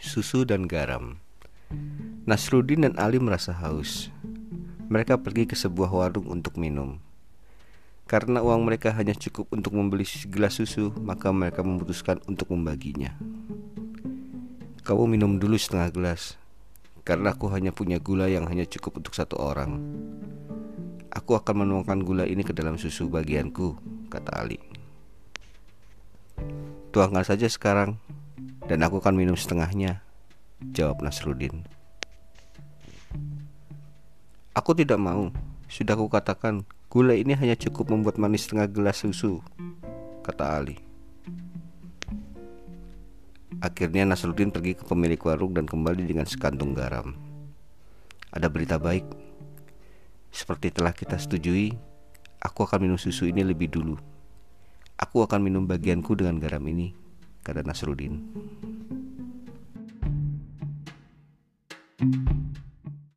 susu dan garam. Nasrudin dan Ali merasa haus. Mereka pergi ke sebuah warung untuk minum. Karena uang mereka hanya cukup untuk membeli segelas susu, maka mereka memutuskan untuk membaginya. Kamu minum dulu setengah gelas, karena aku hanya punya gula yang hanya cukup untuk satu orang. Aku akan menuangkan gula ini ke dalam susu bagianku, kata Ali. Tuangkan saja sekarang, dan aku akan minum setengahnya, jawab Nasrudin. Aku tidak mau, sudah aku katakan Gula ini hanya cukup membuat manis setengah gelas susu, kata Ali. Akhirnya Nasruddin pergi ke pemilik warung dan kembali dengan sekantung garam. Ada berita baik. Seperti telah kita setujui, aku akan minum susu ini lebih dulu. Aku akan minum bagianku dengan garam ini, Kada Nasrudin. thank you